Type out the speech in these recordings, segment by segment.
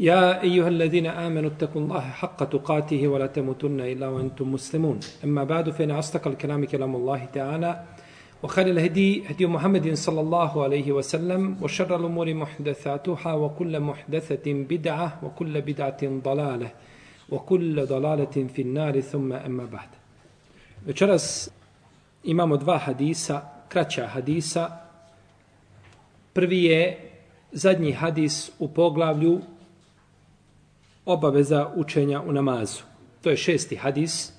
يا أيها الذين آمنوا اتقوا الله حق تقاته ولا تموتن إلا وأنتم مسلمون أما بعد فإن أصدق الكلام كلام الله تعالى وخير الهدي هدي محمد صلى الله عليه وسلم وشر الأمور محدثاتها وكل محدثة بدعة وكل بدعة ضلالة وكل ضلالة في النار ثم أما بعد Večeras imamo dva hadisa, kraća hadisa. Prvi je zadnji hadis u poglavlju obaveza učenja u namazu. To je šesti hadis.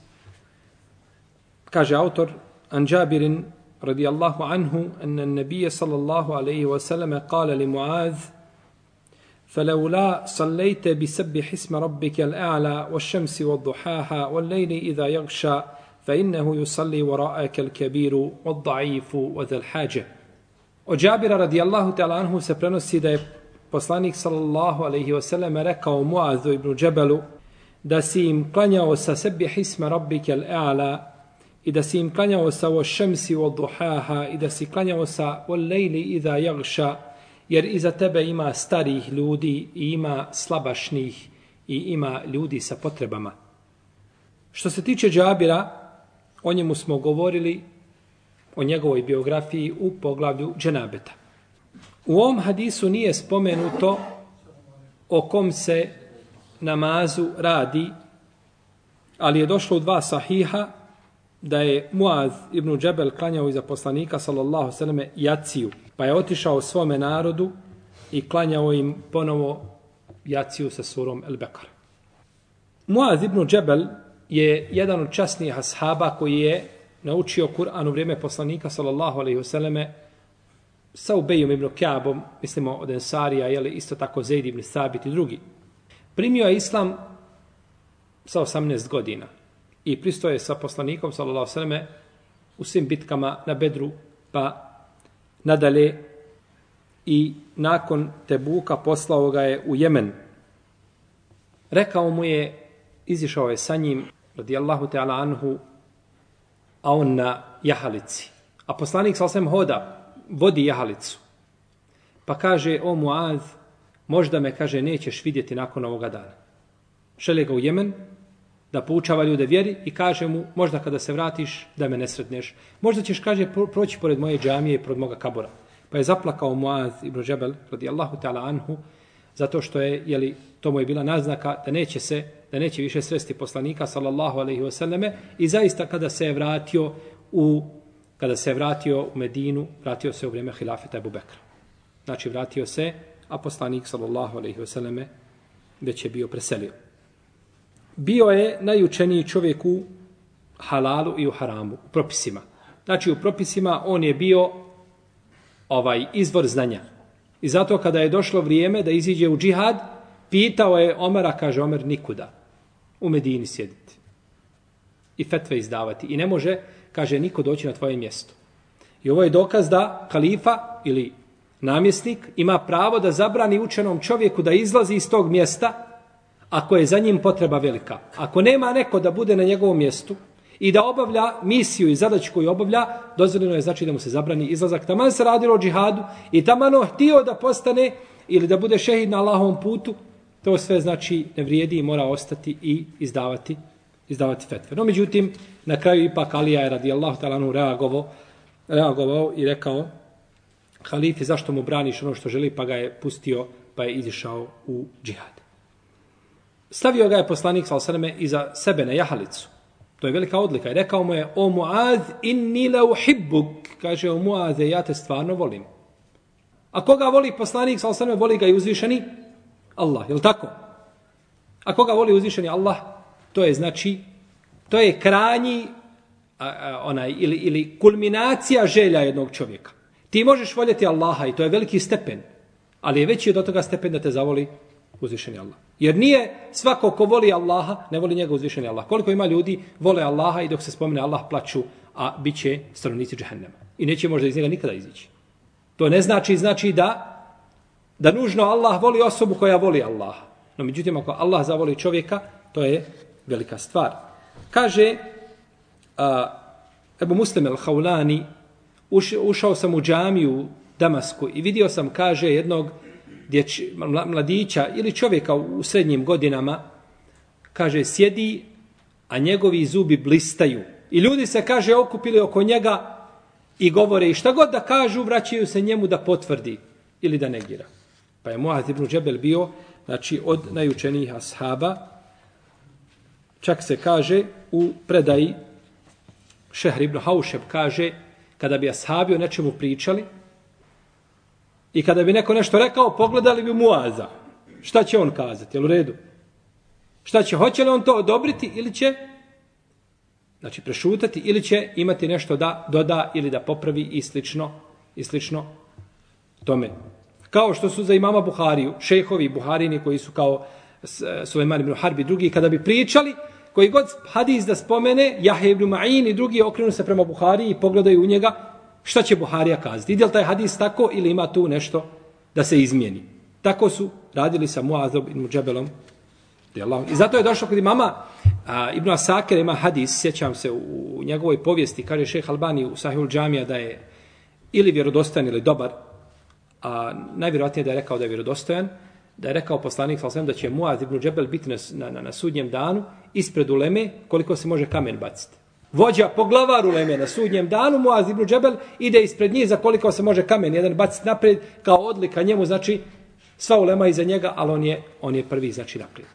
Kaže autor, an Jabirin radijallahu anhu, anna nabije sallallahu alaihi wa sallam kale li Muaz, فلولا صليت بسبح اسم ربك الأعلى والشمس والضحاها والليل إذا يغشى فإنه يصلي وراءك الكبير والضعيف وذا الحاجة Od Džabira radijallahu ta'ala anhu se prenosi da je poslanik sallallahu alaihi wasallam rekao Muazu ibn Džebelu da si im klanjao sa sebi hisma rabbike al-e'ala i da si im klanjao sa o šemsi o duhaha i da si klanjao sa o lejli idha jagša jer iza tebe ima starih ljudi i ima slabašnih i ima ljudi sa potrebama. Što se tiče Džabira, o njemu smo govorili o njegovoj biografiji u poglavlju Dženabeta. U ovom hadisu nije spomenuto o kom se namazu radi, ali je došlo u dva sahiha da je Muaz ibn Džebel klanjao iza poslanika sallallahu sallame jaciju, pa je otišao svome narodu i klanjao im ponovo jaciju sa surom El Bekar. Muaz ibn Džebel je jedan od časnijih ashaba koji je naučio Kur'an u vrijeme poslanika sallallahu alaihi wasallame sa Ubejom ibn Kjabom, mislimo od Ensarija, jeli isto tako Zaid ibn Sabit i drugi. Primio je islam sa 18 godina i pristoje sa poslanikom, sallallahu sveme, u svim bitkama na Bedru, pa nadalje i nakon Tebuka poslao ga je u Jemen. Rekao mu je, izišao je sa njim, radijallahu ta'ala anhu, a on na jahalici. A poslanik sa osvijem hoda, vodi jahalicu. Pa kaže, o Muaz, možda me, kaže, nećeš vidjeti nakon ovoga dana. Šelje ga u Jemen, da poučava ljude vjeri i kaže mu, možda kada se vratiš, da me nesretneš. Možda ćeš, kaže, proći pored moje džamije i pored moga kabora. Pa je zaplakao Muaz ibn Džebel, radijallahu ta'ala anhu, zato što je, jeli, to mu je bila naznaka da neće se, da neće više sresti poslanika, sallallahu alaihi wasallame, i zaista kada se je vratio u kada se vratio u Medinu, vratio se u vrijeme hilafeta Ebu Bekra. Znači, vratio se, a poslanik, sallallahu alaihi vseleme, već je bio preselio. Bio je najučeniji čovjek u halalu i u haramu, u propisima. Znači, u propisima on je bio ovaj izvor znanja. I zato kada je došlo vrijeme da iziđe u džihad, pitao je Omara, kaže Omer, nikuda. U Medini sjediti. I fetve izdavati. I ne može, kaže niko doći na tvoje mjesto. I ovo je dokaz da kalifa ili namjesnik ima pravo da zabrani učenom čovjeku da izlazi iz tog mjesta ako je za njim potreba velika. Ako nema neko da bude na njegovom mjestu i da obavlja misiju i zadaću koju obavlja, dozvoljeno je znači da mu se zabrani izlazak. Taman se radilo o džihadu i tamano htio da postane ili da bude šehid na Allahovom putu, to sve znači ne vrijedi i mora ostati i izdavati izdavati fetve. No, međutim, na kraju ipak Alija je radijallahu talanu reagovao, reagovao i rekao halifi zašto mu braniš ono što želi, pa ga je pustio, pa je izišao u džihad. Stavio ga je poslanik sa osrme iza sebe na jahalicu. To je velika odlika. I rekao mu je, o Muaz, inni la uhibbuk. Kaže, o Muaze, ja te stvarno volim. A koga voli poslanik sa osrme, voli ga i uzvišeni? Allah, je tako? A koga voli uzvišeni Allah? To je znači, to je krajnji a, a, onaj, ili, ili kulminacija želja jednog čovjeka. Ti možeš voljeti Allaha i to je veliki stepen, ali je veći od toga stepen da te zavoli uzvišeni Allah. Jer nije svako ko voli Allaha, ne voli njega uzvišeni Allah. Koliko ima ljudi vole Allaha i dok se spomene Allah plaću, a bit će stanovnici džahennema. I neće možda iz njega nikada izići. To ne znači, znači da da nužno Allah voli osobu koja voli Allaha. No međutim, ako Allah zavoli čovjeka, to je velika stvar. Kaže a, Ebu Muslim el-Haulani, uš, ušao sam u džamiju u Damasku i vidio sam, kaže, jednog dječ, mladića ili čovjeka u srednjim godinama, kaže, sjedi, a njegovi zubi blistaju. I ljudi se, kaže, okupili oko njega i govore i šta god da kažu, vraćaju se njemu da potvrdi ili da negira. Pa je Muaz ibn Džebel bio, znači, od najučenijih ashaba, čak se kaže u predaji Šehr ibn Haušeb kaže, kada bi ashabi o nečemu pričali, i kada bi neko nešto rekao, pogledali bi Muaza. Šta će on kazati? Jel u redu? Šta će? Hoće li on to odobriti ili će znači prešutati ili će imati nešto da doda ili da popravi i slično i slično tome. Kao što su za imama Buhariju, šehovi Buharini koji su kao Suleman ibn Harbi drugi, kada bi pričali, koji god hadis da spomene, Jahe ibn Ma'in i drugi okrenu se prema Buhari i pogledaju u njega, šta će Buharija kazati? Ide li taj hadis tako ili ima tu nešto da se izmijeni? Tako su radili sa Muazob i Muđebelom. I zato je došlo kod imama a, Ibn Asakir ima hadis, sjećam se u njegovoj povijesti, kaže šeh Albani u Sahihul Džamija da je ili vjerodostan ili dobar, a najvjerojatnije da je rekao da je vjerodostojan, da je rekao poslanik sa da će Muaz ibn Džebel biti na, na, na sudnjem danu ispred uleme koliko se može kamen baciti. Vođa po glavaru uleme na sudnjem danu, Muaz ibn Džebel ide ispred njih za koliko se može kamen jedan baciti naprijed kao odlika njemu, znači sva ulema iza njega, ali on je, on je prvi, znači naprijed.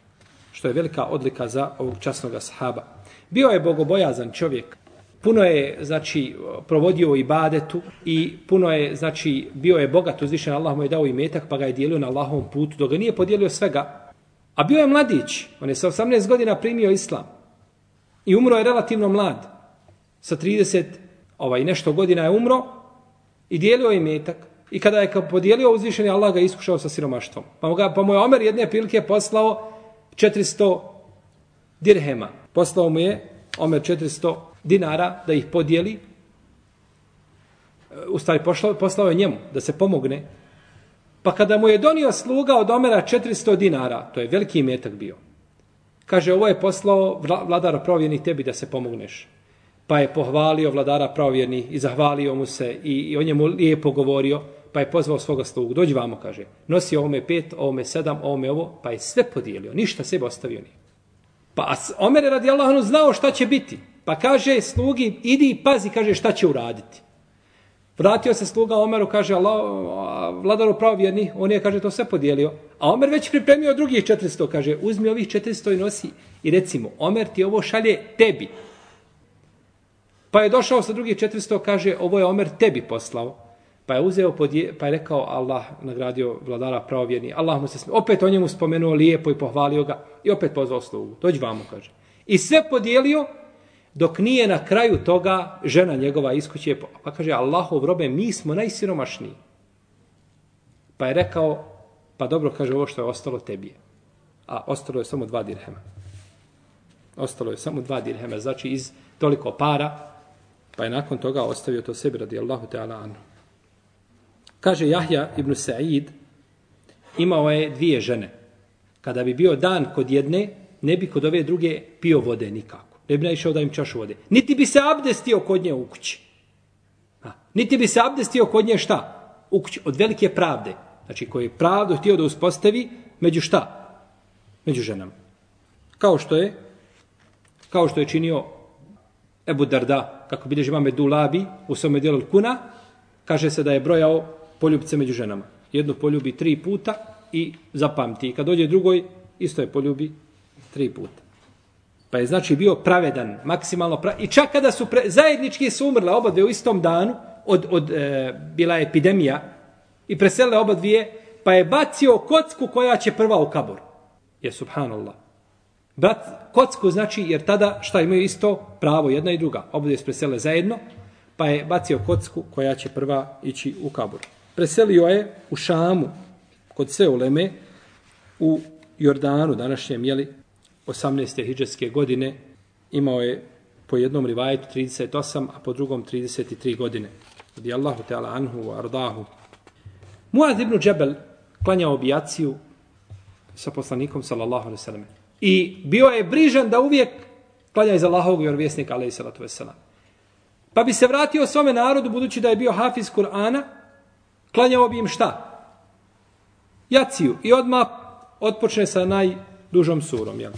Što je velika odlika za ovog časnog sahaba. Bio je bogobojazan čovjek, puno je znači provodio i badetu i puno je znači bio je bogat uzvišen Allah mu je dao i metak pa ga je dijelio na Allahovom putu dok ga nije podijelio svega a bio je mladić on je sa 18 godina primio islam i umro je relativno mlad sa 30 ovaj nešto godina je umro i dijelio je metak i kada je podijelio uzvišeni Allah ga iskušao sa siromaštvom pa mu, ga, pa mu je Omer jedne prilike poslao 400 dirhema poslao mu je Omer 400 dinara da ih podijeli. E, u stvari poslao, poslao je njemu da se pomogne. Pa kada mu je donio sluga od Omera 400 dinara, to je veliki metak bio. Kaže, ovo je poslao vladara pravovjernih tebi da se pomogneš. Pa je pohvalio vladara pravovjernih i zahvalio mu se i, i o njemu lijepo govorio. Pa je pozvao svoga slugu. Dođi vamo, kaže. Nosi ovome pet, ovome sedam, ovome ovo. Pa je sve podijelio. Ništa sebe ostavio nije. Pa Omer je radi Allahanu znao šta će biti. Pa kaže slugi, idi i pazi, kaže šta će uraditi. Vratio se sluga Omeru, kaže Allah, vladaru pravovjerni, on je, kaže, to sve podijelio. A Omer već pripremio drugih 400, kaže, uzmi ovih 400 i nosi. I recimo, Omer ti ovo šalje tebi. Pa je došao sa drugih 400, kaže, ovo je Omer tebi poslao. Pa je uzeo, podje, pa je rekao Allah, nagradio vladara pravovjerni. Allah mu se smije, opet o njemu spomenuo lijepo i pohvalio ga. I opet pozvao slugu. Dođi vamo, kaže. I sve podijelio, dok nije na kraju toga žena njegova iskuće, pa kaže Allahov robe, mi smo najsiromašniji. Pa je rekao, pa dobro, kaže, ovo što je ostalo tebi A ostalo je samo dva dirhema. Ostalo je samo dva dirhema, znači iz toliko para, pa je nakon toga ostavio to sebi radi Allahu Teala Anu. Kaže Jahja ibn Sa'id, imao je dvije žene. Kada bi bio dan kod jedne, ne bi kod ove druge pio vode nikako ne bi naišao da im čašu vode. Niti bi se abdestio kod nje u kući. A, Niti bi se abdestio kod nje šta? U kući. Od velike pravde. Znači koji je pravdu htio da uspostavi među šta? Među ženama. Kao što je kao što je činio Ebu Darda, kako bideži mame Dulabi u svome dijelu kuna, kaže se da je brojao poljubice među ženama. Jednu poljubi tri puta i zapamti. I kad dođe drugoj, isto je poljubi tri puta. Pa je znači bio pravedan, maksimalno pravedan. I čak kada su pre... zajednički su umrle oba dvije u istom danu, od, od e, bila je epidemija, i preselile oba dvije, pa je bacio kocku koja će prva u kabor. Je subhanallah. Brat, kocku znači, jer tada šta imaju isto pravo, jedna i druga. Oba dvije su preselile zajedno, pa je bacio kocku koja će prva ići u kabor. Preselio je u Šamu, kod Seuleme, u Jordanu, današnjem, jeli, 18. hijđarske godine, imao je po jednom rivajetu 38, a po drugom 33 godine. Radi Allahu Teala anhu ardahu. Muad ibn Džebel klanjao objaciju sa poslanikom, sallallahu alaihi sallam. I bio je brižan da uvijek klanja iz Allahovog vjerovjesnika, alaihi sallatu wasallam. Pa bi se vratio svome narodu, budući da je bio hafiz Kur'ana, klanjao bi im šta? Jaciju. I odmah otpočne sa najdužom surom. Jel?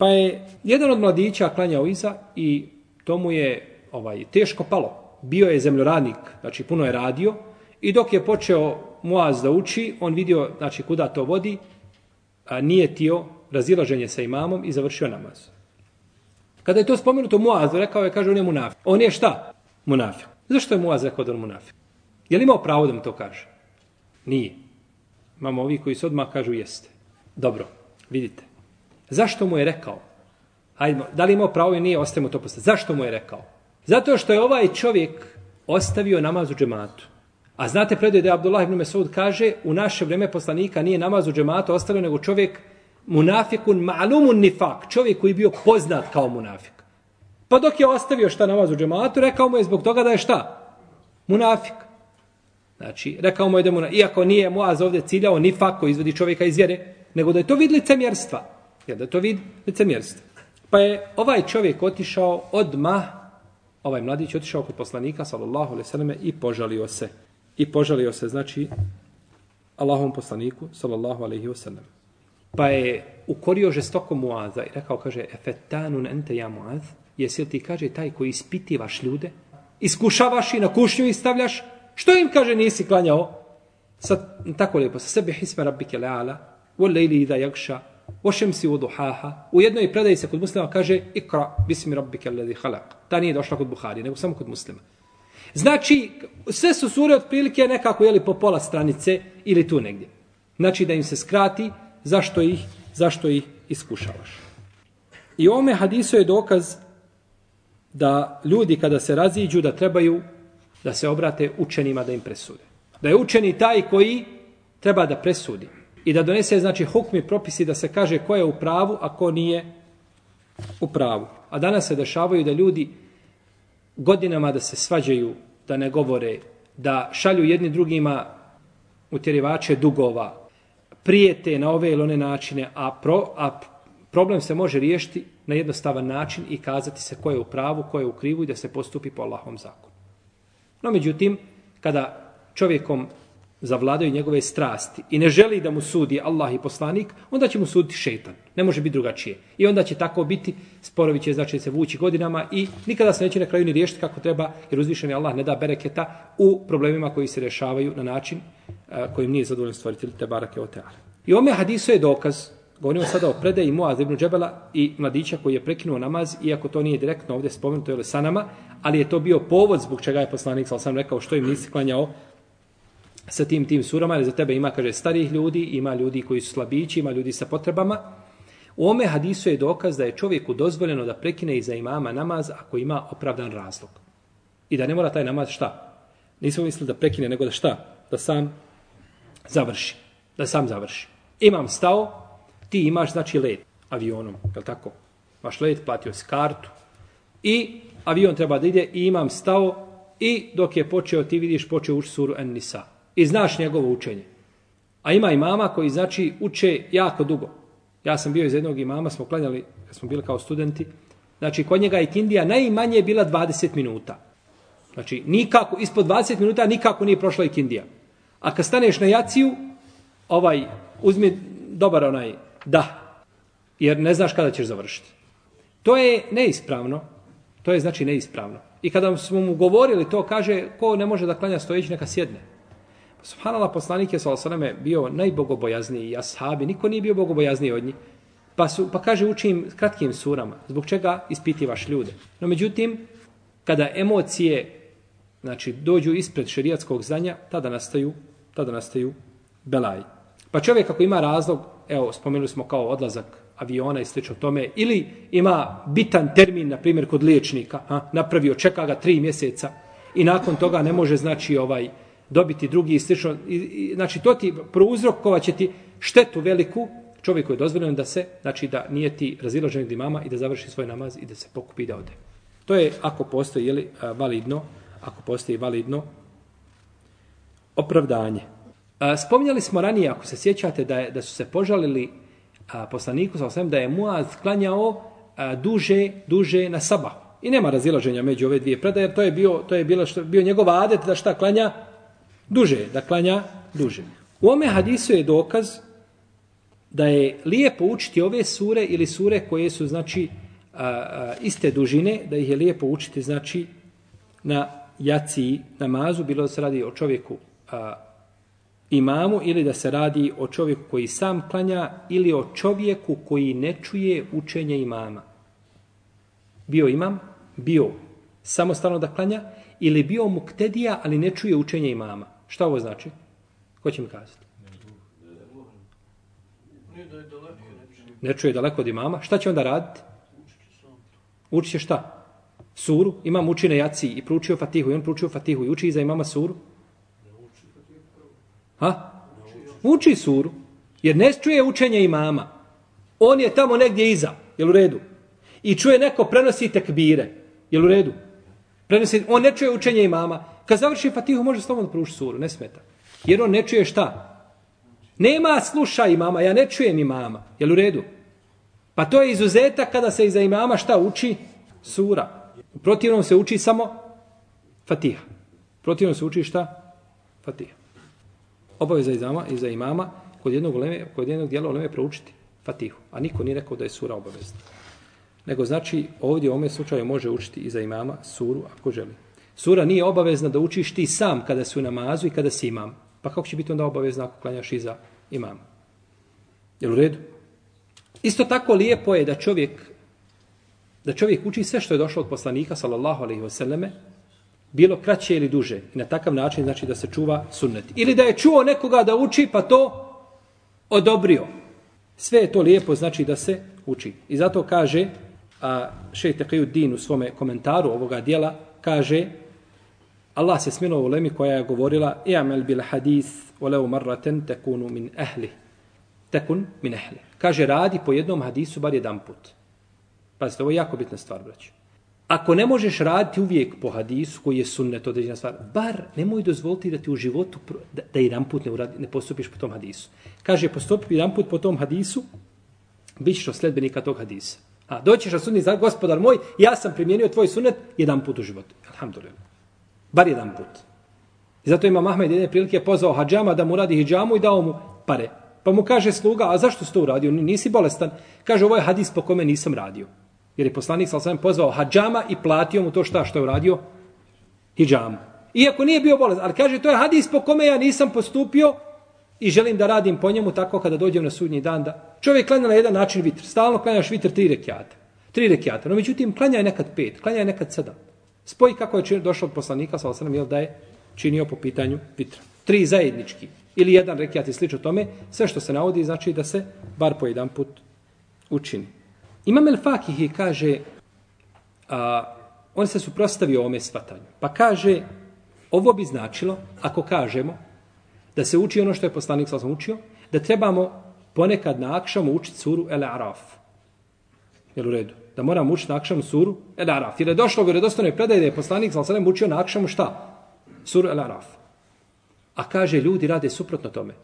Pa je jedan od mladića klanjao iza i to mu je ovaj teško palo. Bio je zemljoradnik, znači puno je radio i dok je počeo Muaz da uči, on vidio znači kuda to vodi, a nije tio razilaženje sa imamom i završio namaz. Kada je to spomenuto Muazu, rekao je, kaže, on je munafik. On je šta? Munafik. Zašto je Muaz rekao da on munafik? Je li imao pravo da mu to kaže? Nije. Imamo ovi koji se odmah kažu jeste. Dobro, vidite. Zašto mu je rekao? Hajdemo, da li imao pravo ili nije, ostajemo to postati. Zašto mu je rekao? Zato što je ovaj čovjek ostavio namaz u džematu. A znate predaj da Abdullah ibn Mesud kaže u naše vreme poslanika nije namaz u džematu ostavio nego čovjek munafikun ma'lumun nifak, čovjek koji je bio poznat kao munafik. Pa dok je ostavio šta namaz u džematu, rekao mu je zbog toga da je šta? Munafik. Znači, rekao mu je da mu, iako nije Moaz ovdje ciljao nifak koji izvodi čovjeka iz vjere, nego da je to vid licemjerstva. Jer da je to vid licemjerstva. Pa je ovaj čovjek otišao odmah, ovaj mladić otišao kod poslanika, sallallahu alaihi sallam, i požalio se. I požalio se, znači, Allahom poslaniku, sallallahu alaihi wasallam. Pa je ukorio žestoko Muaza i rekao, kaže, efetanun ente ja Muaz, jesi li ti, kaže, taj koji ispitivaš ljude, iskušavaš i na kušnju i stavljaš, što im, kaže, nisi klanjao? Sad, tako lijepo, sa sebe hisme rabbike leala, u lejli da jakša, ošem si u duhaha, u jednoj predaji se kod muslima kaže, ikra bismi rabbike alladhi halak. Ta nije došla kod Buhari, nego samo kod muslima. Znači, sve su sure otprilike nekako, jeli, po pola stranice ili tu negdje. Znači, da im se skrati, zašto ih, zašto ih iskušavaš. I ome hadiso je dokaz da ljudi kada se raziđu da trebaju da se obrate učenima da im presude. Da je učeni taj koji treba da presudi i da donese znači hukmi propisi da se kaže ko je u pravu, a ko nije u pravu. A danas se dešavaju da ljudi godinama da se svađaju, da ne govore, da šalju jedni drugima utjerivače dugova, prijete na ove ili one načine, a, pro, a problem se može riješiti na jednostavan način i kazati se ko je u pravu, ko je u krivu i da se postupi po Allahom zakonu. No, međutim, kada čovjekom zavladaju njegove strasti i ne želi da mu sudi Allah i poslanik, onda će mu suditi šetan. Ne može biti drugačije. I onda će tako biti, sporovi će znači se vući godinama i nikada se neće na kraju ni riješiti kako treba, jer uzvišeni Allah ne da bereketa u problemima koji se rešavaju na način e, kojim nije zadovoljen stvoritelj te barake o teale. I ome hadisu je dokaz, govorimo sada o predaji Muaz ibn Džebela i mladića koji je prekinuo namaz, iako to nije direktno ovdje spomenuto ili sa nama, ali je to bio povod zbog čega je poslanik, sam rekao, što im nisi klanjao sa tim tim surama, jer za tebe ima, kaže, starih ljudi, ima ljudi koji su slabići, ima ljudi sa potrebama. U ome hadisu je dokaz da je čovjeku dozvoljeno da prekine iza imama namaz ako ima opravdan razlog. I da ne mora taj namaz šta? Nismo mislili da prekine, nego da šta? Da sam završi. Da sam završi. Imam stao, ti imaš znači let avionom, je tako? Maš let, platio si kartu i avion treba da ide i imam stao i dok je počeo, ti vidiš, počeo uči suru En-Nisa. I znaš njegovo učenje. A ima i mama koji znači uče jako dugo. Ja sam bio iz jednog imama, smo klanjali, kad smo bili kao studenti. Znači, kod njega je kindija najmanje je bila 20 minuta. Znači, nikako, ispod 20 minuta nikako nije prošla i kindija. A kad staneš na jaciju, ovaj, uzmi dobar onaj da, jer ne znaš kada ćeš završiti. To je neispravno. To je znači neispravno. I kada smo mu govorili to, kaže, ko ne može da klanja stojeći, neka sjedne. Subhanallah, poslanik je sa osaname bio najbogobojazniji i ashabi, niko nije bio bogobojazniji od njih. Pa, su, pa kaže, učim kratkim surama, zbog čega ispitivaš ljude. No međutim, kada emocije znači, dođu ispred šerijatskog znanja, tada nastaju, tada nastaju belaj. Pa čovjek ako ima razlog, evo, spomenuli smo kao odlazak aviona i slično tome, ili ima bitan termin, na primjer, kod liječnika, a, napravio, čeka ga tri mjeseca i nakon toga ne može, znači, ovaj, dobiti drugi i slično. I, i, znači, to ti prouzrokovat će ti štetu veliku, čovjeku je dozvoljeno da se, znači da nije ti razilaženje od imama i da završi svoj namaz i da se pokupi i da ode. To je ako postoji jeli, validno, ako postoji validno opravdanje. Spominjali smo ranije, ako se sjećate, da, je, da su se požalili a, poslaniku sa osvijem da je Muaz klanjao a, duže, duže na sabah. I nema razilaženja među ove dvije predaje, jer to je bio, to je bilo što, bio njegov adet da šta klanja duže, da klanja duže. U ome hadisu je dokaz da je lijepo učiti ove sure ili sure koje su znači a, a, iste dužine, da ih je lijepo učiti znači na jaci namazu, bilo da se radi o čovjeku a, imamu ili da se radi o čovjeku koji sam klanja ili o čovjeku koji ne čuje učenje imama. Bio imam, bio samostalno da klanja ili bio muktedija, ali ne čuje učenje imama. Šta ovo znači? Ko će mi kazati? Ne čuje daleko od imama. Šta će onda raditi? Uči će šta? Suru. Imam uči na jaci i proučio fatihu. I on proučio fatihu i uči iza imama suru. Ha? Uči suru. Jer ne čuje učenje imama. On je tamo negdje iza. Jel u redu? I čuje neko prenosi tekbire. Jel u redu? Prenosi, on ne čuje učenje imama. Kad završi fatihu može slobodno proučiti suru. Ne smeta. Jer on ne čuje šta? Nema sluša imama. Ja ne čujem imama. Jel u redu? Pa to je izuzetak kada se iza imama šta uči? Sura. U protivnom se uči samo fatiha. U protivnom se uči šta? Fatiha obaveza izama, iza imama kod jednog, uleme, kod jednog dijela uleme proučiti Fatihu. A niko nije rekao da je sura obavezna. Nego znači ovdje u ovome slučaju može učiti iza imama suru ako želi. Sura nije obavezna da učiš ti sam kada si u namazu i kada si imam. Pa kako će biti onda obavezna ako klanjaš iza imama? Jel u redu? Isto tako lijepo je da čovjek da čovjek uči sve što je došlo od poslanika sallallahu alejhi ve selleme bilo kraće ili duže. I na takav način znači da se čuva sunnet. Ili da je čuo nekoga da uči pa to odobrio. Sve je to lijepo znači da se uči. I zato kaže a šejh Taqiyuddin u svome komentaru ovoga dijela kaže Allah se smilo u lemi koja je govorila i'mal bil hadis walau marratan takunu min ahli takun min ahli kaže radi po jednom hadisu bar jedan put pa ovo je jako bitna stvar braćo Ako ne možeš raditi uvijek po hadisu koji je sunnet određena stvar, bar nemoj dozvoliti da ti u životu da, da jedan put ne, uradi, ne postupiš po tom hadisu. Kaže, postupi jedan put po tom hadisu, bit ćeš sledbenika tog hadisa. A doćeš na sunni za gospodar moj, ja sam primijenio tvoj sunnet jedan put u životu. Alhamdulillah. Bar jedan put. I zato ima Mahmed jedne prilike pozvao hađama da mu radi hijjamu i dao mu pare. Pa mu kaže sluga, a zašto si to uradio? Nisi bolestan? Kaže, ovo je hadis po kome nisam radio. Jer je poslanik sa osam pozvao hađama i platio mu to šta što je uradio? Hidžamu. Iako nije bio bolest. Ali kaže, to je hadis po kome ja nisam postupio i želim da radim po njemu tako kada dođem na sudnji dan. da Čovjek klanja na jedan način vitr. Stalno klanjaš vitr tri rekiata. Tri rekiata. No međutim, klanjaj nekad pet, klanjaj nekad sedam. Spoj kako je došao od poslanika sa osvijem, jel da je činio po pitanju vitra. Tri zajednički. Ili jedan rekiat i slično tome. Sve što se navodi znači da se bar po jedan put učini. Imam El Fakihi kaže, a, on se suprostavio ovome svatanju. Pa kaže, ovo bi značilo, ako kažemo, da se uči ono što je poslanik sa sam učio, da trebamo ponekad na akšamu učiti suru El Araf. Jel u redu? Da moramo učiti na akšamu suru El Araf. Jer je došlo u redostane predaje da je poslanik sa sam učio na akšamu šta? Suru El Araf. A kaže, ljudi rade suprotno tome.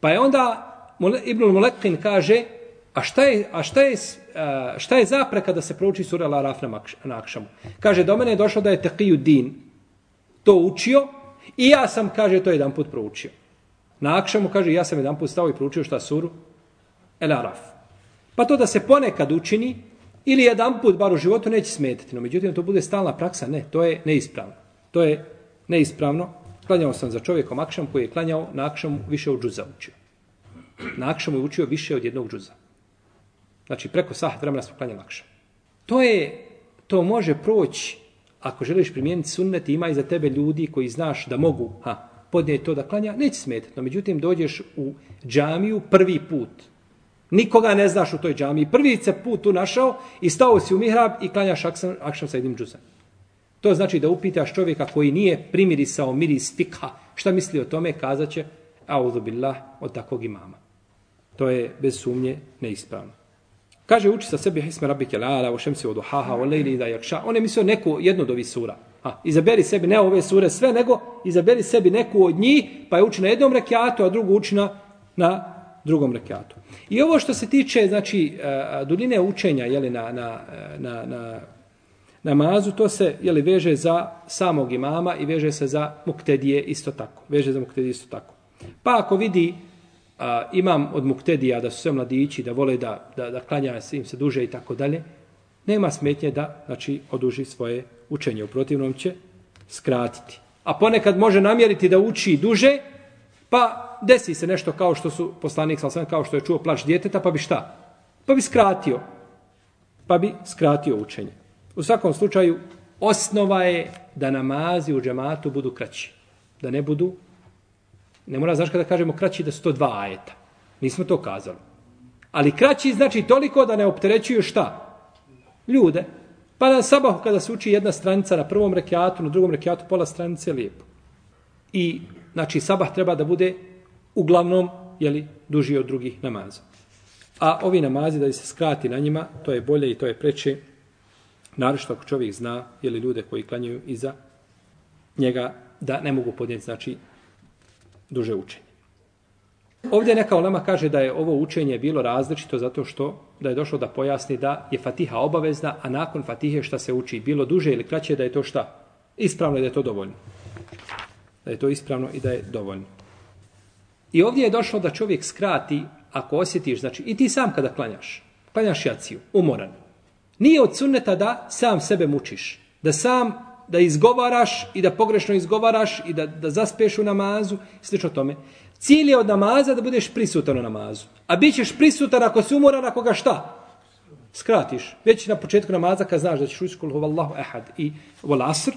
Pa je onda Ibn Mulekin kaže, A šta je, a šta je, šta je zapreka da se prouči sura Al-Araf na Akšamu? Kaže, do mene je došlo da je Taqiju Din to učio i ja sam, kaže, to jedan put proučio. Na Akšamu, kaže, ja sam jedan put stao i proučio šta suru Al-Araf. Pa to da se ponekad učini ili jedan put, bar u životu, neće smetati. No, međutim, to bude stalna praksa. Ne, to je neispravno. To je neispravno. Klanjao sam za čovjekom Akšam koji je klanjao na Akšamu više od džuza učio. Na Akšamu je učio više od jednog džuza. Znači, preko sahat vremena smo klanjali lakše. To je, to može proći, ako želiš primijeniti sunnet, ima i za tebe ljudi koji znaš da mogu ha, podnijeti to da klanja, neće smetati. No, međutim, dođeš u džamiju prvi put. Nikoga ne znaš u toj džamiji. Prvi se put tu našao i stao si u mihrab i klanjaš akšam, akšam sa jednim džuzem. To znači da upitaš čovjeka koji nije primirisao miris fikha, šta misli o tome, kazat će, auzubillah, od takvog imama. to je bez sumnje neispravno. Kaže, uči sa sebi hisme rabike lala, o Šemsi od uhaha, o lejli da jakša. On je mislio neku, jednu od ovih sura. A, izaberi sebi, ne ove sure sve, nego izaberi sebi neku od njih, pa je uči na jednom rekiatu, a drugu uči na, na drugom rekiatu. I ovo što se tiče, znači, e, duljine učenja, jeli, na, na, na, na namazu, to se, jeli, veže za samog imama i veže se za muktedije isto tako. Veže za muktedije isto tako. Pa ako vidi a, imam od muktedija da su sve mladići, da vole da, da, da klanja se im se duže i tako dalje, nema smetnje da znači, oduži svoje učenje. U protivnom će skratiti. A ponekad može namjeriti da uči duže, pa desi se nešto kao što su poslanik, sam kao što je čuo plač djeteta, pa bi šta? Pa bi skratio. Pa bi skratio učenje. U svakom slučaju, osnova je da namazi u džematu budu kraći. Da ne budu Ne mora znaš kada kažemo kraći da su to dva ajeta. Nismo to kazali. Ali kraći znači toliko da ne opterećuju šta? Ljude. Pa na sabahu kada se uči jedna stranica na prvom rekiatu, na drugom rekiatu pola stranice, lijepo. I znači sabah treba da bude uglavnom jeli, duži od drugih namaza. A ovi namazi da se skrati na njima, to je bolje i to je preče. Naravno ako čovjek zna, jeli ljude koji klanjaju iza njega, da ne mogu podnijeti, znači, duže učenje. Ovdje neka olema kaže da je ovo učenje bilo različito zato što da je došlo da pojasni da je fatiha obavezna, a nakon fatihe šta se uči bilo duže ili kraće da je to šta? Ispravno je da je to dovoljno. Da je to ispravno i da je dovoljno. I ovdje je došlo da čovjek skrati ako osjetiš, znači i ti sam kada klanjaš, klanjaš jaciju, umoran. Nije od sunneta da sam sebe mučiš, da sam da izgovaraš i da pogrešno izgovaraš i da, da zaspeš u namazu, slično tome. Cilj je od namaza da budeš prisutan u namazu. A bit ćeš prisutan ako si umoran, ako ga šta? Skratiš. Već na početku namaza kad znaš da ćeš ući kul huvallahu ehad i vol asr,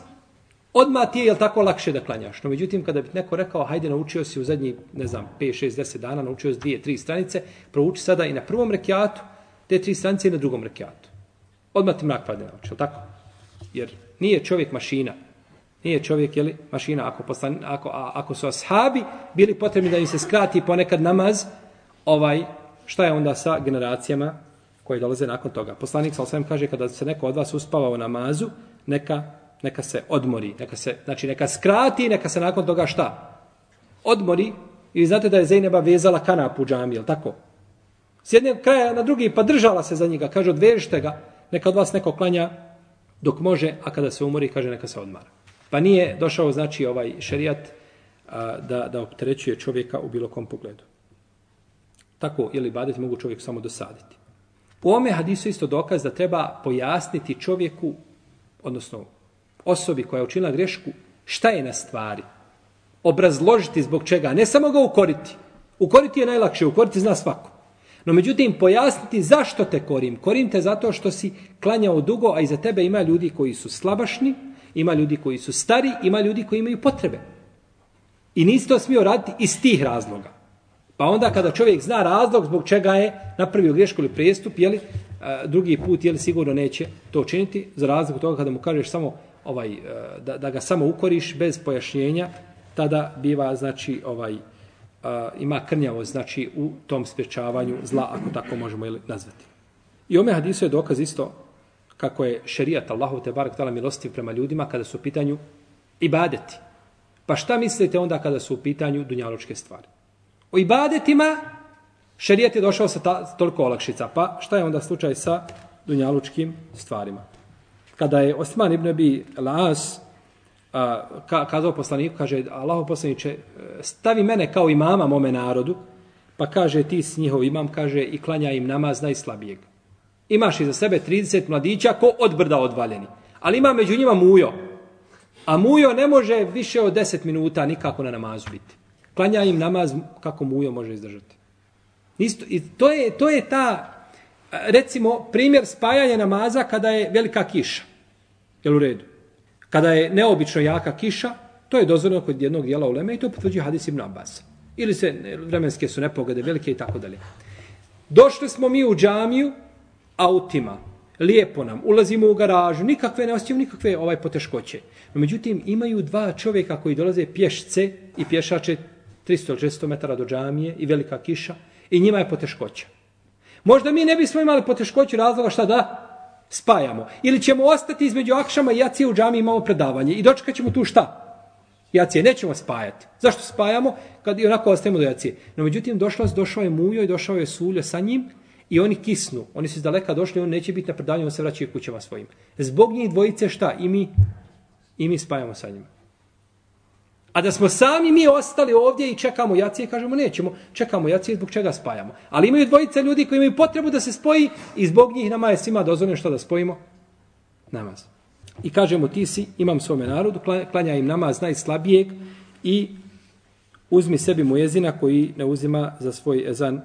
odmah ti je jel tako lakše da klanjaš. No međutim, kada bi neko rekao, hajde naučio si u zadnji, ne znam, 5, 6, 10 dana, naučio si dvije, tri stranice, prouči sada i na prvom rekiatu, te tri stranice i na drugom rekiatu. Odmah ti mrak padne naučio, tako? Jer Nije čovjek mašina. Nije čovjek, jeli, mašina. Ako, poslan, ako, a, ako su ashabi bili potrebni da im se skrati ponekad namaz, ovaj, šta je onda sa generacijama koje dolaze nakon toga? Poslanik sa osvijem kaže, kada se neko od vas uspava u namazu, neka, neka se odmori. Neka se, znači, neka skrati, neka se nakon toga šta? Odmori. I znate da je Zejneba vezala kanap u džami, jel tako? S jednog kraja na drugi, pa držala se za njega. Kaže, odvežite ga. Neka od vas neko klanja dok može, a kada se umori, kaže neka se odmara. Pa nije došao, znači, ovaj šerijat a, da, da opterećuje čovjeka u bilo kom pogledu. Tako, ili badeti mogu čovjek samo dosaditi. U ome hadisu isto dokaz da treba pojasniti čovjeku, odnosno osobi koja je učinila grešku, šta je na stvari. Obrazložiti zbog čega, ne samo ga ukoriti. Ukoriti je najlakše, ukoriti zna svako. No međutim, pojasniti zašto te korim. Korim te zato što si klanjao dugo, a iza tebe ima ljudi koji su slabašni, ima ljudi koji su stari, ima ljudi koji imaju potrebe. I nisi to smio raditi iz tih razloga. Pa onda kada čovjek zna razlog zbog čega je napravio grešku ili prijestup, jeli, e, drugi put jeli, sigurno neće to učiniti, za razliku toga kada mu kažeš samo ovaj, e, da, da ga samo ukoriš bez pojašnjenja, tada biva znači ovaj ima krnjavo znači u tom sprečavanju zla, ako tako možemo ili nazvati. I ome hadisu je dokaz isto kako je šerijat Allahu te barak tala milostiv prema ljudima kada su u pitanju ibadeti. Pa šta mislite onda kada su u pitanju dunjaločke stvari? O ibadetima šerijat je došao sa ta, toliko olakšica. Pa šta je onda slučaj sa dunjalučkim stvarima? Kada je Osman ibn Abi Las ka, kazao poslaniku, kaže, Allaho poslaniče, e, stavi mene kao imama mome narodu, pa kaže, ti s njihov imam, kaže, i klanja im namaz najslabijeg. Imaš iza sebe 30 mladića ko od brda odvaljeni. Ali ima među njima mujo. A mujo ne može više od 10 minuta nikako na namazu biti. Klanja im namaz kako mujo može izdržati. Isto, I to je, to je ta, recimo, primjer spajanja namaza kada je velika kiša. Jel u redu? Kada je neobično jaka kiša, to je dozvoljeno kod jednog dijela uleme i to potvrđuje hadis ibn Abbas. Ili se vremenske su nepogode velike i tako dalje. Došli smo mi u džamiju autima. Lijepo nam. Ulazimo u garažu. Nikakve ne osjećamo, nikakve ovaj poteškoće. No, međutim, imaju dva čovjeka koji dolaze pješce i pješače 300-600 metara do džamije i velika kiša. I njima je poteškoća. Možda mi ne bismo imali poteškoću razloga šta da spajamo. Ili ćemo ostati između akšama i jacije u džami imamo predavanje. I dočekat ćemo tu šta? Jacije nećemo spajati. Zašto spajamo? Kad i onako ostajemo do jacije. No međutim, došla, došao je Mujo i došao je Suljo sa njim i oni kisnu. Oni su iz daleka došli, on neće biti na predavanju, on se vraća kućama svojim. Zbog njih dvojice šta? I mi, i mi spajamo sa njima. A da smo sami mi ostali ovdje i čekamo jacije, kažemo nećemo, čekamo jacije zbog čega spajamo. Ali imaju dvojice ljudi koji imaju potrebu da se spoji i zbog njih nama je svima dozvoljeno što da spojimo namaz. I kažemo ti si, imam svome narodu, klanja im namaz najslabijeg i uzmi sebi mu jezina koji ne uzima za svoj ezan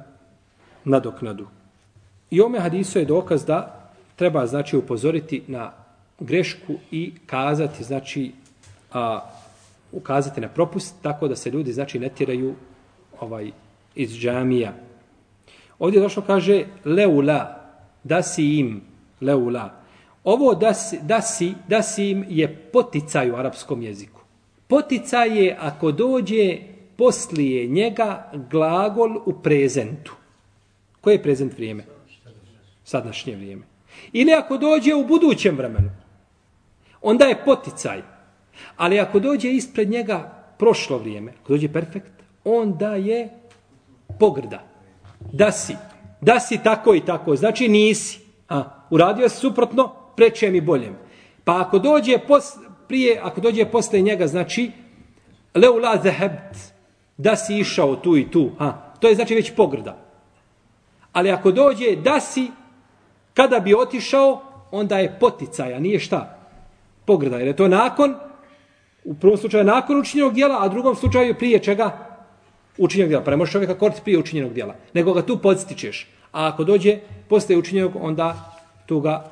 nadoknadu. I ome hadisu je dokaz da treba znači upozoriti na grešku i kazati znači a, ukazati na propust tako da se ljudi znači ne tiraju ovaj iz džamija. Ovdje došlo kaže leula da si im leula. Ovo da si, da si, da si im je poticaj u arapskom jeziku. Poticaj je ako dođe poslije njega glagol u prezentu. Koje je prezent vrijeme? Sadašnje vrijeme. Ili ako dođe u budućem vremenu. Onda je poticaj. Ali ako dođe ispred njega prošlo vrijeme, ako dođe perfekt, onda je pogrda. Da si. Da si tako i tako. Znači nisi. A, uradio si suprotno, prečem i boljem. Pa ako dođe pos, prije, ako dođe posle njega, znači leula zehebt, da si išao tu i tu. A, to je znači već pogrda. Ali ako dođe da si, kada bi otišao, onda je poticaja, nije šta? Pogrda, jer je to nakon U prvom slučaju nakon učinjenog dijela, a u drugom slučaju prije čega? Učinjenog dijela. Pa ne možeš čovjeka koristiti prije učinjenog dijela. Nego ga tu podstičeš. A ako dođe posle učinjenog, onda tu ga,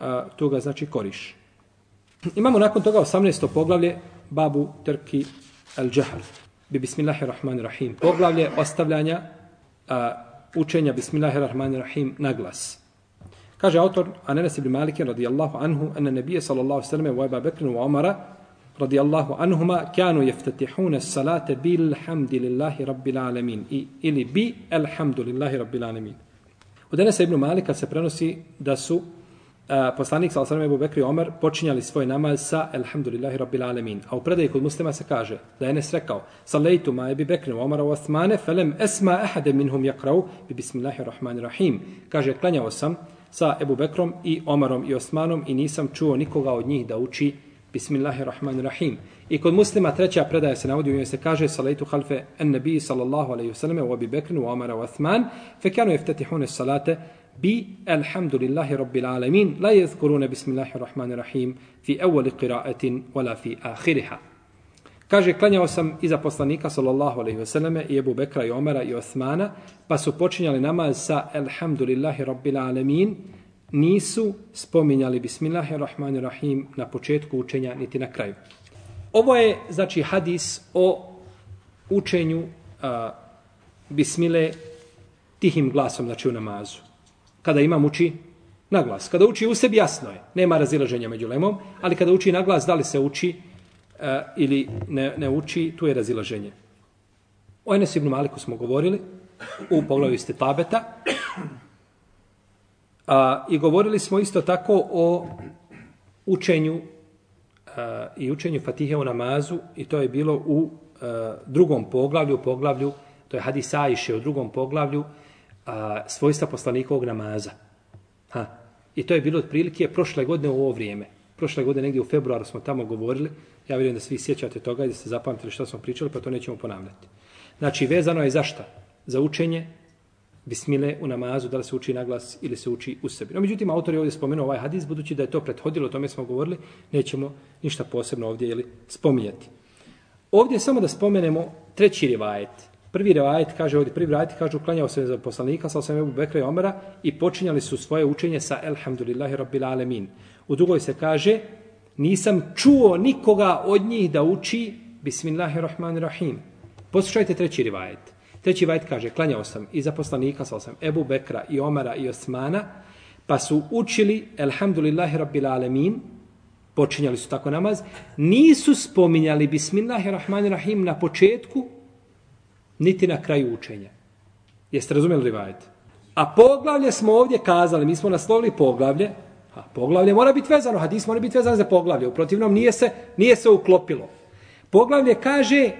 uh, tu ga znači koriš. Imamo nakon toga 18. poglavlje Babu Trki El Džahar. Bi Bismillahirrahmanirrahim. Poglavlje ostavljanja uh, učenja Bismillahirrahmanirrahim na glas. Kaže autor Anenas ibn Malik radijallahu anhu ene nebije sallallahu sallam u Eba Bekrinu u Omara radijallahu anhuma kanu jeftatihune salate bilhamdillahi rabbil alamin. I ili bi alhamdulillahi rabbil alamin. U danas ibn Malika se prenosi da su uh, poslanik sa alejhi Ebu Bekri Omer počinjali svoj namaz sa alhamdulillahi rabbil alamin. A u predaji kod muslima se kaže da je Enes rekao Salaitu ma bi Bekri Omer wa Osmane falam esma ahad minhum jakrav bi bismillahir rahmanir rahim. Kaže klanjao sam sa Ebu Bekrom i Omarom i Osmanom i nisam čuo nikoga od njih da uči Bismillahirrahmanirrahim. I kod muslima treća predaja se navodi u njoj se kaže salatu halfe en nabi sallallahu alaihi ve u Abi Bekr u Omara u Uthman fe kanu yeftatihun as-salate bi alhamdulillahi rabbil alamin la yadhkuruna bismillahirrahmanirrahim fi awwal qira'atin wala fi akhiriha. Kaže, klanjao sam iza poslanika, sallallahu alaihi selleme, i Ebu Bekra, i Omara, i Osmana, pa su počinjali namaz sa Alhamdulillahi Rabbil Alamin, nisu spominjali Bismillahirrahmanirrahim na početku učenja niti na kraju. Ovo je, znači, hadis o učenju a, Bismile tihim glasom, znači u namazu. Kada imam uči na glas. Kada uči u sebi, jasno je. Nema razilaženja među lemom, ali kada uči na glas, da li se uči a, ili ne, ne uči, tu je razilaženje. O Enes ibn Maliku smo govorili u poglavlju ste tabeta. A, I govorili smo isto tako o učenju a, i učenju Fatihe u namazu i to je bilo u a, drugom poglavlju, poglavlju, to je Hadis Ajše u drugom poglavlju, a, svojstva poslanikovog namaza. Ha. I to je bilo otprilike prošle godine u ovo vrijeme. Prošle godine negdje u februaru smo tamo govorili. Ja vjerujem da svi sjećate toga i da ste zapamtili što smo pričali, pa to nećemo ponavljati. Znači, vezano je za šta? Za učenje bismile u namazu, da li se uči na glas ili se uči u sebi. No, međutim, autor je ovdje spomenuo ovaj hadis, budući da je to prethodilo, o tome smo govorili, nećemo ništa posebno ovdje jeli, spominjati. Ovdje samo da spomenemo treći rivajet. Prvi rivajet kaže ovdje, prvi rivajet kaže uklanjao se za poslanika, sa osam Ebu Bekra i Omara i počinjali su svoje učenje sa Elhamdulillahi Rabbil Alemin. U drugoj se kaže, nisam čuo nikoga od njih da uči Bismillahirrahmanirrahim. Poslušajte treći rivajet. Treći vajt kaže, klanjao sam i za poslanika, sal sam Ebu Bekra i Omara i Osmana, pa su učili, elhamdulillahi rabbil alemin, počinjali su tako namaz, nisu spominjali bismillahirrahmanirrahim na početku, niti na kraju učenja. Jeste razumjeli rivajet? A poglavlje smo ovdje kazali, mi smo naslovili poglavlje, a poglavlje mora biti vezano, hadis mora biti vezano za poglavlje, u protivnom nije se, nije se uklopilo. Poglavlje kaže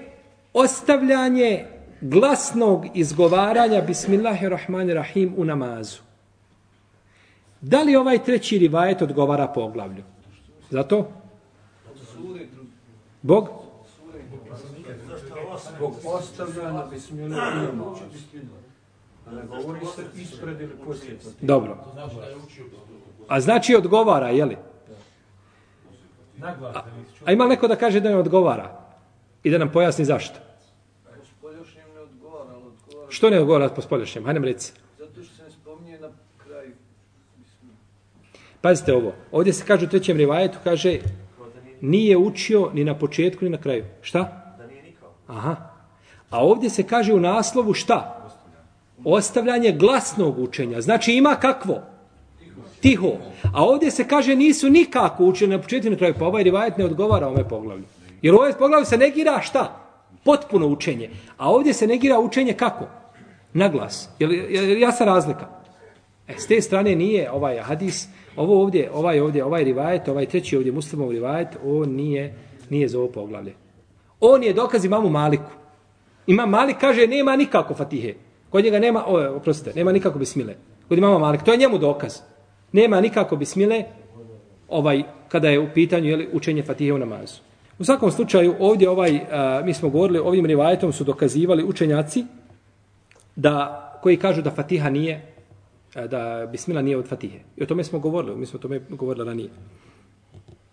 ostavljanje glasnog izgovaranja Bismillahirrahmanirrahim u namazu. Da li ovaj treći rivajet odgovara poglavlju? Zato? Bog? Bog ostavljanja Bismillahirrahmanirrahim. Ne govori se ispred ili poslije. Dobro. A znači odgovara, je li? A, a ima neko da kaže da ne odgovara? I da nam pojasni zašto? Spoljašnjem ne odgovara, ali odgovara. Što ne odgovara po spoljašnjem? Hajde reci. Zato što se ne spominje na kraju. Pazite ovo. Ovdje se kaže u trećem rivajetu, kaže nije učio ni na početku ni na kraju. Šta? Da nije nikao. Aha. A ovdje se kaže u naslovu šta? Ostavljanje glasnog učenja. Znači ima kakvo? Tiho. A ovdje se kaže nisu nikako učeni na početku ni na kraju. Pa ovaj rivajet ne odgovara ome poglavlju. Jer u ovaj poglavlju se negira šta? Potpuno učenje. A ovdje se negira učenje kako? Na glas. Je li, jasna razlika? E, s te strane nije ovaj hadis, ovo ovdje, ovaj ovdje, ovaj rivajet, ovaj treći ovdje muslimov rivajet, on nije, nije za ovo poglavlje. On je dokaz imamu Maliku. Ima Malik kaže nema nikako fatihe. Kod njega nema, o, oprostite, nema nikako bismile. Kod imama Malik, to je njemu dokaz. Nema nikako bismile ovaj, kada je u pitanju jeli, učenje fatihe u namazu. U svakom slučaju, ovdje ovaj, a, mi smo govorili, ovim rivajetom su dokazivali učenjaci da, koji kažu da fatiha nije, e, da bismila nije od fatihe. I o tome smo govorili, mi smo o tome govorili ranije.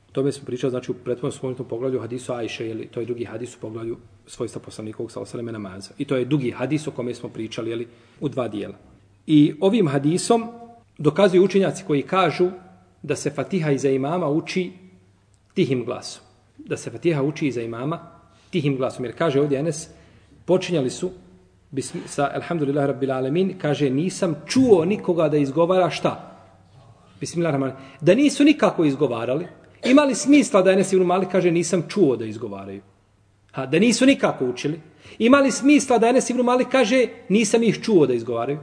O tome smo pričali, znači, u pretvodnom spomenutom poglavlju hadisu Ajše, ili to je drugi hadis u poglavlju svojstva poslanikovog sa osaleme namaza. I to je dugi hadis o kome smo pričali, jeli, u dva dijela. I ovim hadisom dokazuju učenjaci koji kažu da se fatiha iza imama uči tihim glasom. Da se fatiha uči iza imama tihim glasom. Jer kaže ovdje Enes, počinjali su bism, sa Alhamdulillah Rabbil Alemin, kaže nisam čuo nikoga da izgovara šta? Bismillahirrahmanirrahim. Da nisu nikako izgovarali, imali smisla da Enes Ibn Malik kaže nisam čuo da izgovaraju. Ha, da nisu nikako učili. Imali smisla da Enes Ibn Malik kaže nisam ih čuo da izgovaraju.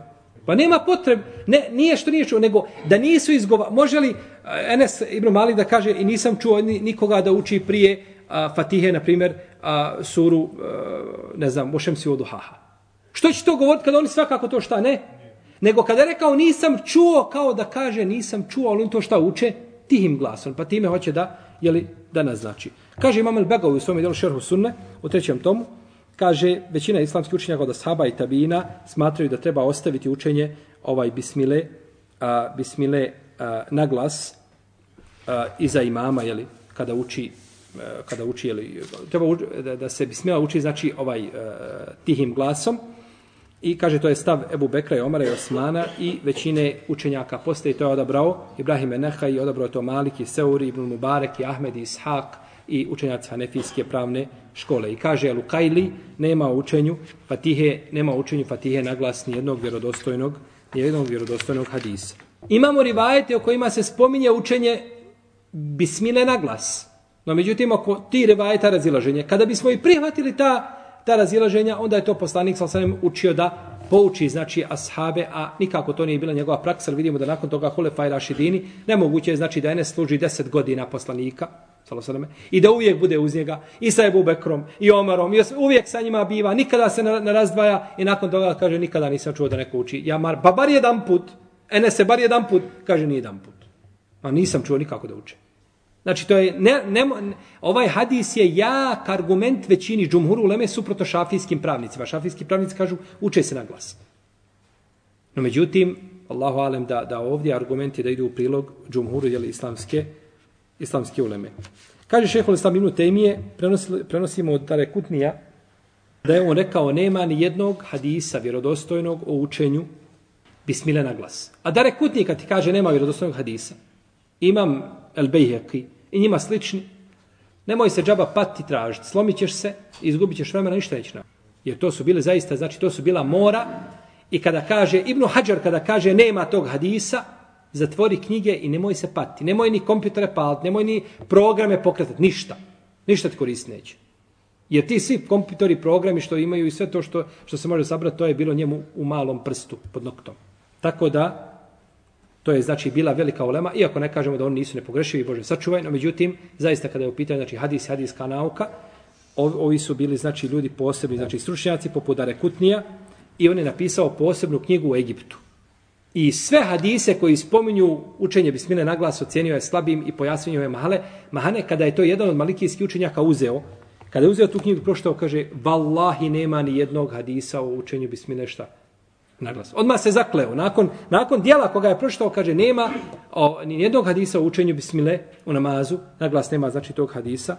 Pa nema potreb, ne, nije što nije čuo, nego da nisu izgovarali. Može li eh, Enes Ibn Malik da kaže i nisam čuo nikoga da uči prije a, Fatihe, na primjer, a, suru, a, ne znam, Bošem si oduhaha. Što će to govoriti kada oni svakako to šta ne? Nego kada je rekao nisam čuo, kao da kaže nisam čuo, ali on to šta uče? Tihim glasom. Pa time hoće da, jeli, da naznači. Kaže Imam el-Begovi u svom delu Šerhu Sunne, u trećem tomu, kaže većina islamskih učenjaka od Ashaba i Tabina smatraju da treba ostaviti učenje ovaj bismile, a, bismile a, na glas a, iza imama, jeli, kada uči a, kada uči, jeli, treba uči, da, da se bismila uči, znači ovaj a, tihim glasom, I kaže to je stav Ebu Bekra i Omara i Osmana i većine učenjaka poste i to je odabrao Ibrahim Eneha i odabrao to Malik i Seuri, Ibn Mubarek i Ahmed i Ishak i učenjaci Hanefijske pravne škole. I kaže Lukajli nema učenju Fatihe, nema učenju Fatihe naglasni jednog nijednog vjerodostojnog, nijednog vjerodostojnog hadisa. Imamo rivajete o kojima se spominje učenje bismile na glas. No međutim, oko ti rivajeta razilaženje, kada bismo i prihvatili ta ta razilaženja, onda je to poslanik sa osanem učio da pouči, znači, ashabe, a nikako to nije bila njegova praksa, ali vidimo da nakon toga Hulefa i Rašidini, nemoguće je, znači, da Enes služi deset godina poslanika, salosaname, i da uvijek bude uz njega, i sa Ebu Bekrom, i Omarom, i uvijek sa njima biva, nikada se ne razdvaja, i nakon toga kaže, nikada nisam čuo da neko uči, ja mar, pa bar jedan put, ene se bar jedan put, kaže, nije jedan put. A nisam čuo nikako da uči. Znači, to je, ne, ne, ovaj hadis je jak argument većini džumhuru uleme suproto šafijskim pravnicima. Šafijski pravnici kažu, uče se na glas. No, međutim, Allahu alem da, da ovdje argumenti da idu u prilog džumhuru, jel, islamske, islamske uleme. Kaže šehol islam ibn Temije, prenosimo od Tare Kutnija, da je on rekao, nema ni jednog hadisa vjerodostojnog o učenju bismile na glas. A Dare Kutnija kad ti kaže, nema vjerodostojnog hadisa, imam El Bejheqi i njima slični, nemoj se džaba pati tražiti, slomit ćeš se, izgubit ćeš vremena, ništa neće nam. Jer to su bile zaista, znači to su bila mora i kada kaže, Ibnu Hadžar kada kaže nema tog hadisa, zatvori knjige i nemoj se pati, nemoj ni kompjutere paliti, nemoj ni programe pokretati, ništa. Ništa ti koristi neće. Jer ti svi kompjutori, programi što imaju i sve to što, što se može sabrati, to je bilo njemu u malom prstu pod noktom. Tako da, to je znači bila velika ulema, iako ne kažemo da oni nisu nepogrešivi, Bože sačuvaj, no međutim, zaista kada je u pitanju znači, hadis, hadiska nauka, ovi su bili znači ljudi posebni, znači stručnjaci poput Dare Kutnija i on je napisao posebnu knjigu u Egiptu. I sve hadise koji spominju učenje Bismile naglas ocjenio je slabim i pojasnio je mahale. Mahane, kada je to jedan od malikijskih učenjaka uzeo, kada je uzeo tu knjigu proštao, kaže, vallahi nema ni jednog hadisa o učenju Bismile šta na glas. Odmah se zakleo. Nakon, nakon dijela koga je pročitao, kaže, nema o, ni jednog hadisa o učenju bismile u namazu. Na glas nema, znači, tog hadisa.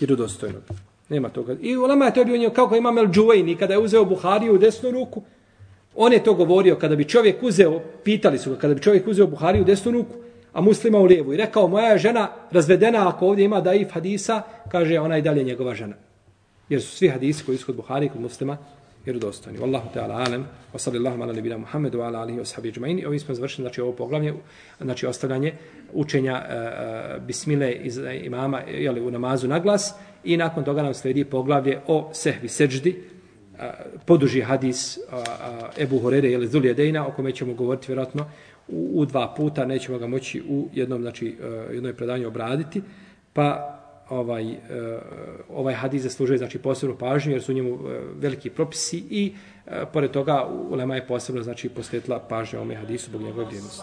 Jer u dostojno. Nema toga. I u je to bio njeg, kako ima El Džuvejni, kada je uzeo Buhariju u desnu ruku, On je to govorio kada bi čovjek uzeo, pitali su ga, kada bi čovjek uzeo Buhariju u desnu ruku, a muslima u lijevu i rekao, moja je žena razvedena ako ovdje ima daif hadisa, kaže ona i dalje njegova žena. Jer su svi hadisi koji su kod Buhari kod muslima vjerodostojni. Wallahu ta'ala alem, wa sallallahu ala nebina Muhammedu, ala alihi wa sahabi džmaini. Ovim smo završili znači, ovo poglavlje, znači ostavljanje učenja e, e, bismile iz imama jeli, u namazu na glas i nakon toga nam sledi poglavlje o sehvi seđdi, e, poduži hadis a, a, Ebu Horere ili Zuljedejna, o kome ćemo govoriti vjerojatno u, u dva puta, nećemo ga moći u jednom, znači, uh, jednoj predanju obraditi, pa ovaj, eh, ovaj hadis zaslužuje znači, posebnu pažnju, jer su u njemu eh, veliki propisi i eh, pored toga Ulema je posebno znači, posvetila pažnju ovome hadisu zbog njegove vrijednosti.